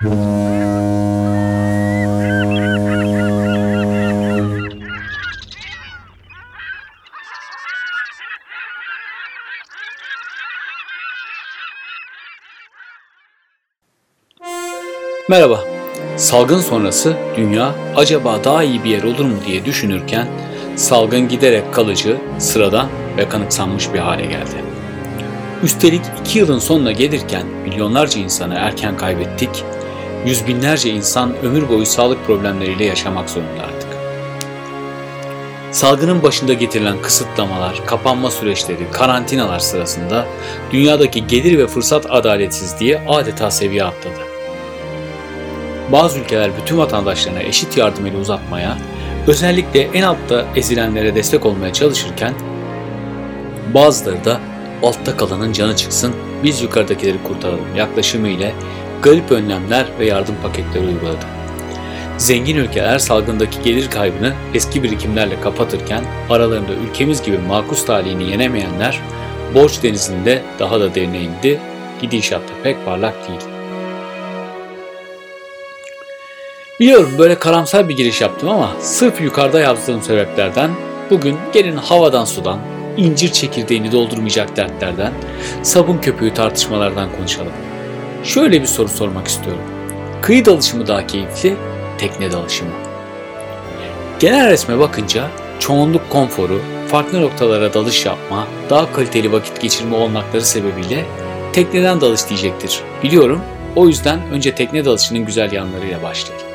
Merhaba. Salgın sonrası dünya acaba daha iyi bir yer olur mu diye düşünürken salgın giderek kalıcı, sıradan ve kanıksanmış bir hale geldi. Üstelik iki yılın sonuna gelirken milyonlarca insanı erken kaybettik, yüz binlerce insan ömür boyu sağlık problemleriyle yaşamak zorunda artık. Salgının başında getirilen kısıtlamalar, kapanma süreçleri, karantinalar sırasında dünyadaki gelir ve fırsat adaletsizliği adeta seviye atladı. Bazı ülkeler bütün vatandaşlarına eşit yardım eli uzatmaya, özellikle en altta ezilenlere destek olmaya çalışırken bazıları da altta kalanın canı çıksın, biz yukarıdakileri kurtaralım yaklaşımı ile garip önlemler ve yardım paketleri uyguladı. Zengin ülkeler salgındaki gelir kaybını eski birikimlerle kapatırken aralarında ülkemiz gibi makus talihini yenemeyenler borç denizinde daha da derine indi, gidişatta pek parlak değil. Biliyorum böyle karamsar bir giriş yaptım ama sırf yukarıda yazdığım sebeplerden bugün gelin havadan sudan, incir çekirdeğini doldurmayacak dertlerden, sabun köpüğü tartışmalardan konuşalım. Şöyle bir soru sormak istiyorum. Kıyı dalışı mı daha keyifli, tekne dalışı mı? Genel resme bakınca çoğunluk konforu, farklı noktalara dalış yapma, daha kaliteli vakit geçirme olmakları sebebiyle tekneden dalış diyecektir. Biliyorum o yüzden önce tekne dalışının güzel yanlarıyla başlayalım.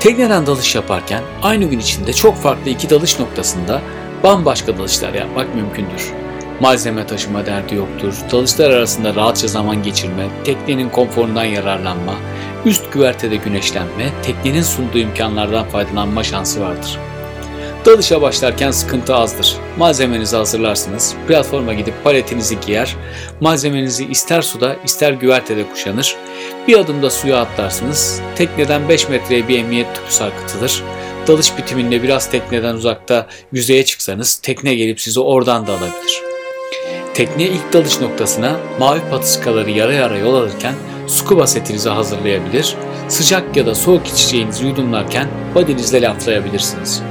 Tekneden dalış yaparken aynı gün içinde çok farklı iki dalış noktasında bambaşka dalışlar yapmak mümkündür. Malzeme taşıma derdi yoktur, dalışlar arasında rahatça zaman geçirme, teknenin konforundan yararlanma, üst güvertede güneşlenme, teknenin sunduğu imkanlardan faydalanma şansı vardır. Dalışa başlarken sıkıntı azdır. Malzemenizi hazırlarsınız, platforma gidip paletinizi giyer, malzemenizi ister suda ister güvertede kuşanır, bir adımda suya atlarsınız, tekneden 5 metreye bir emniyet tüpü sarkıtılır, dalış bitiminde biraz tekneden uzakta yüzeye çıksanız tekne gelip sizi oradan da alabilir. Tekneye ilk dalış noktasına mavi patiskaları yara yara yol alırken scuba setinizi hazırlayabilir, sıcak ya da soğuk içeceğinizi yudumlarken body'nizle laflayabilirsiniz.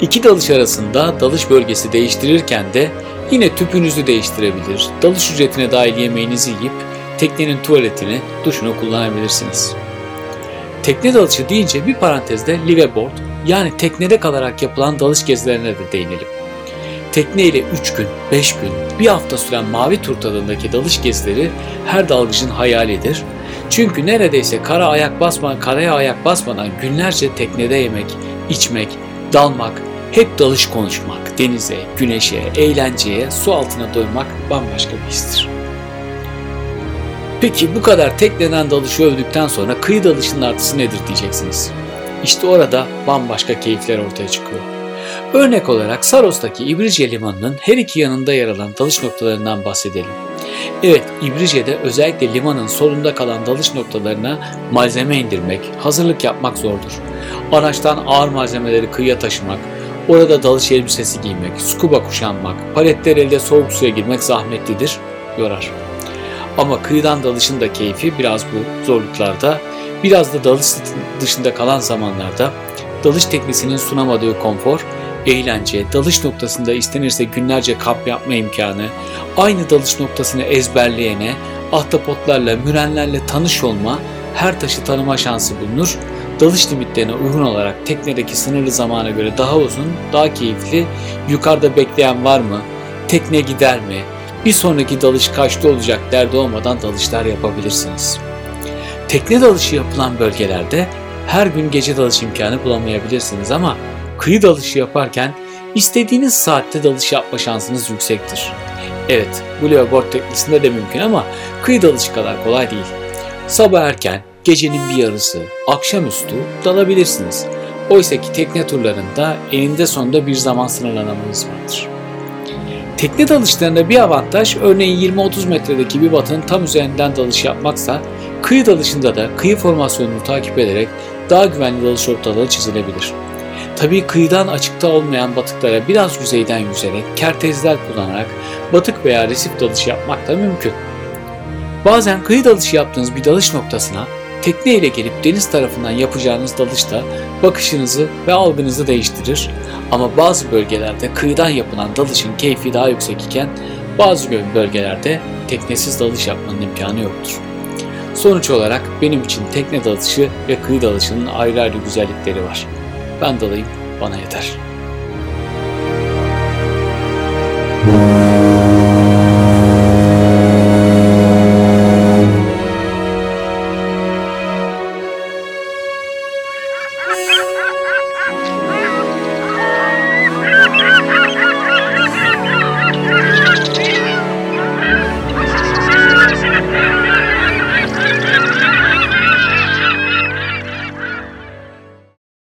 İki dalış arasında dalış bölgesi değiştirirken de yine tüpünüzü değiştirebilir, dalış ücretine dahil yemeğinizi yiyip teknenin tuvaletini, duşunu kullanabilirsiniz. Tekne dalışı deyince bir parantezde liveaboard yani teknede kalarak yapılan dalış gezilerine de değinelim. Tekne ile 3 gün, 5 gün, bir hafta süren mavi tur tadındaki dalış gezileri her dalgıcın hayalidir. Çünkü neredeyse kara ayak basmadan, karaya ayak basmadan günlerce teknede yemek, içmek, dalmak, hep dalış konuşmak, denize, güneşe, eğlenceye, su altına doymak bambaşka bir histir. Peki bu kadar tekneden dalışı övdükten sonra kıyı dalışının artısı nedir diyeceksiniz. İşte orada bambaşka keyifler ortaya çıkıyor. Örnek olarak Saros'taki İbrice Limanı'nın her iki yanında yer alan dalış noktalarından bahsedelim. Evet, İbrice'de özellikle limanın solunda kalan dalış noktalarına malzeme indirmek, hazırlık yapmak zordur. Araçtan ağır malzemeleri kıyıya taşımak, orada dalış elbisesi giymek, scuba kuşanmak, paletler elde soğuk suya girmek zahmetlidir, yorar. Ama kıyıdan dalışın da keyfi biraz bu zorluklarda, biraz da dalış dışında kalan zamanlarda dalış teknesinin sunamadığı konfor, eğlence, dalış noktasında istenirse günlerce kamp yapma imkanı, aynı dalış noktasını ezberleyene, ahtapotlarla, mürenlerle tanış olma, her taşı tanıma şansı bulunur. Dalış limitlerine uygun olarak teknedeki sınırlı zamana göre daha uzun, daha keyifli, yukarıda bekleyen var mı, tekne gider mi, bir sonraki dalış kaçta olacak derdi olmadan dalışlar yapabilirsiniz. Tekne dalışı yapılan bölgelerde her gün gece dalış imkanı bulamayabilirsiniz ama kıyı dalışı yaparken istediğiniz saatte dalış yapma şansınız yüksektir. Evet, bu leopard teknesinde de mümkün ama kıyı dalışı kadar kolay değil. Sabah erken, gecenin bir yarısı, akşamüstü dalabilirsiniz. Oysa ki tekne turlarında eninde sonunda bir zaman sınırlamanız vardır. Tekne dalışlarında bir avantaj örneğin 20-30 metredeki bir batının tam üzerinden dalış yapmaksa kıyı dalışında da kıyı formasyonunu takip ederek daha güvenli dalış ortalığı çizilebilir. Tabii kıyıdan açıkta olmayan batıklara biraz yüzeyden yüzerek, kertezler kullanarak batık veya resif dalış yapmak da mümkün. Bazen kıyı dalışı yaptığınız bir dalış noktasına tekne ile gelip deniz tarafından yapacağınız dalışta bakışınızı ve algınızı değiştirir. Ama bazı bölgelerde kıyıdan yapılan dalışın keyfi daha yüksek iken bazı bölgelerde teknesiz dalış yapmanın imkanı yoktur. Sonuç olarak benim için tekne dalışı ve kıyı dalışının ayrı ayrı güzellikleri var. Ben dalayım, bana yeter.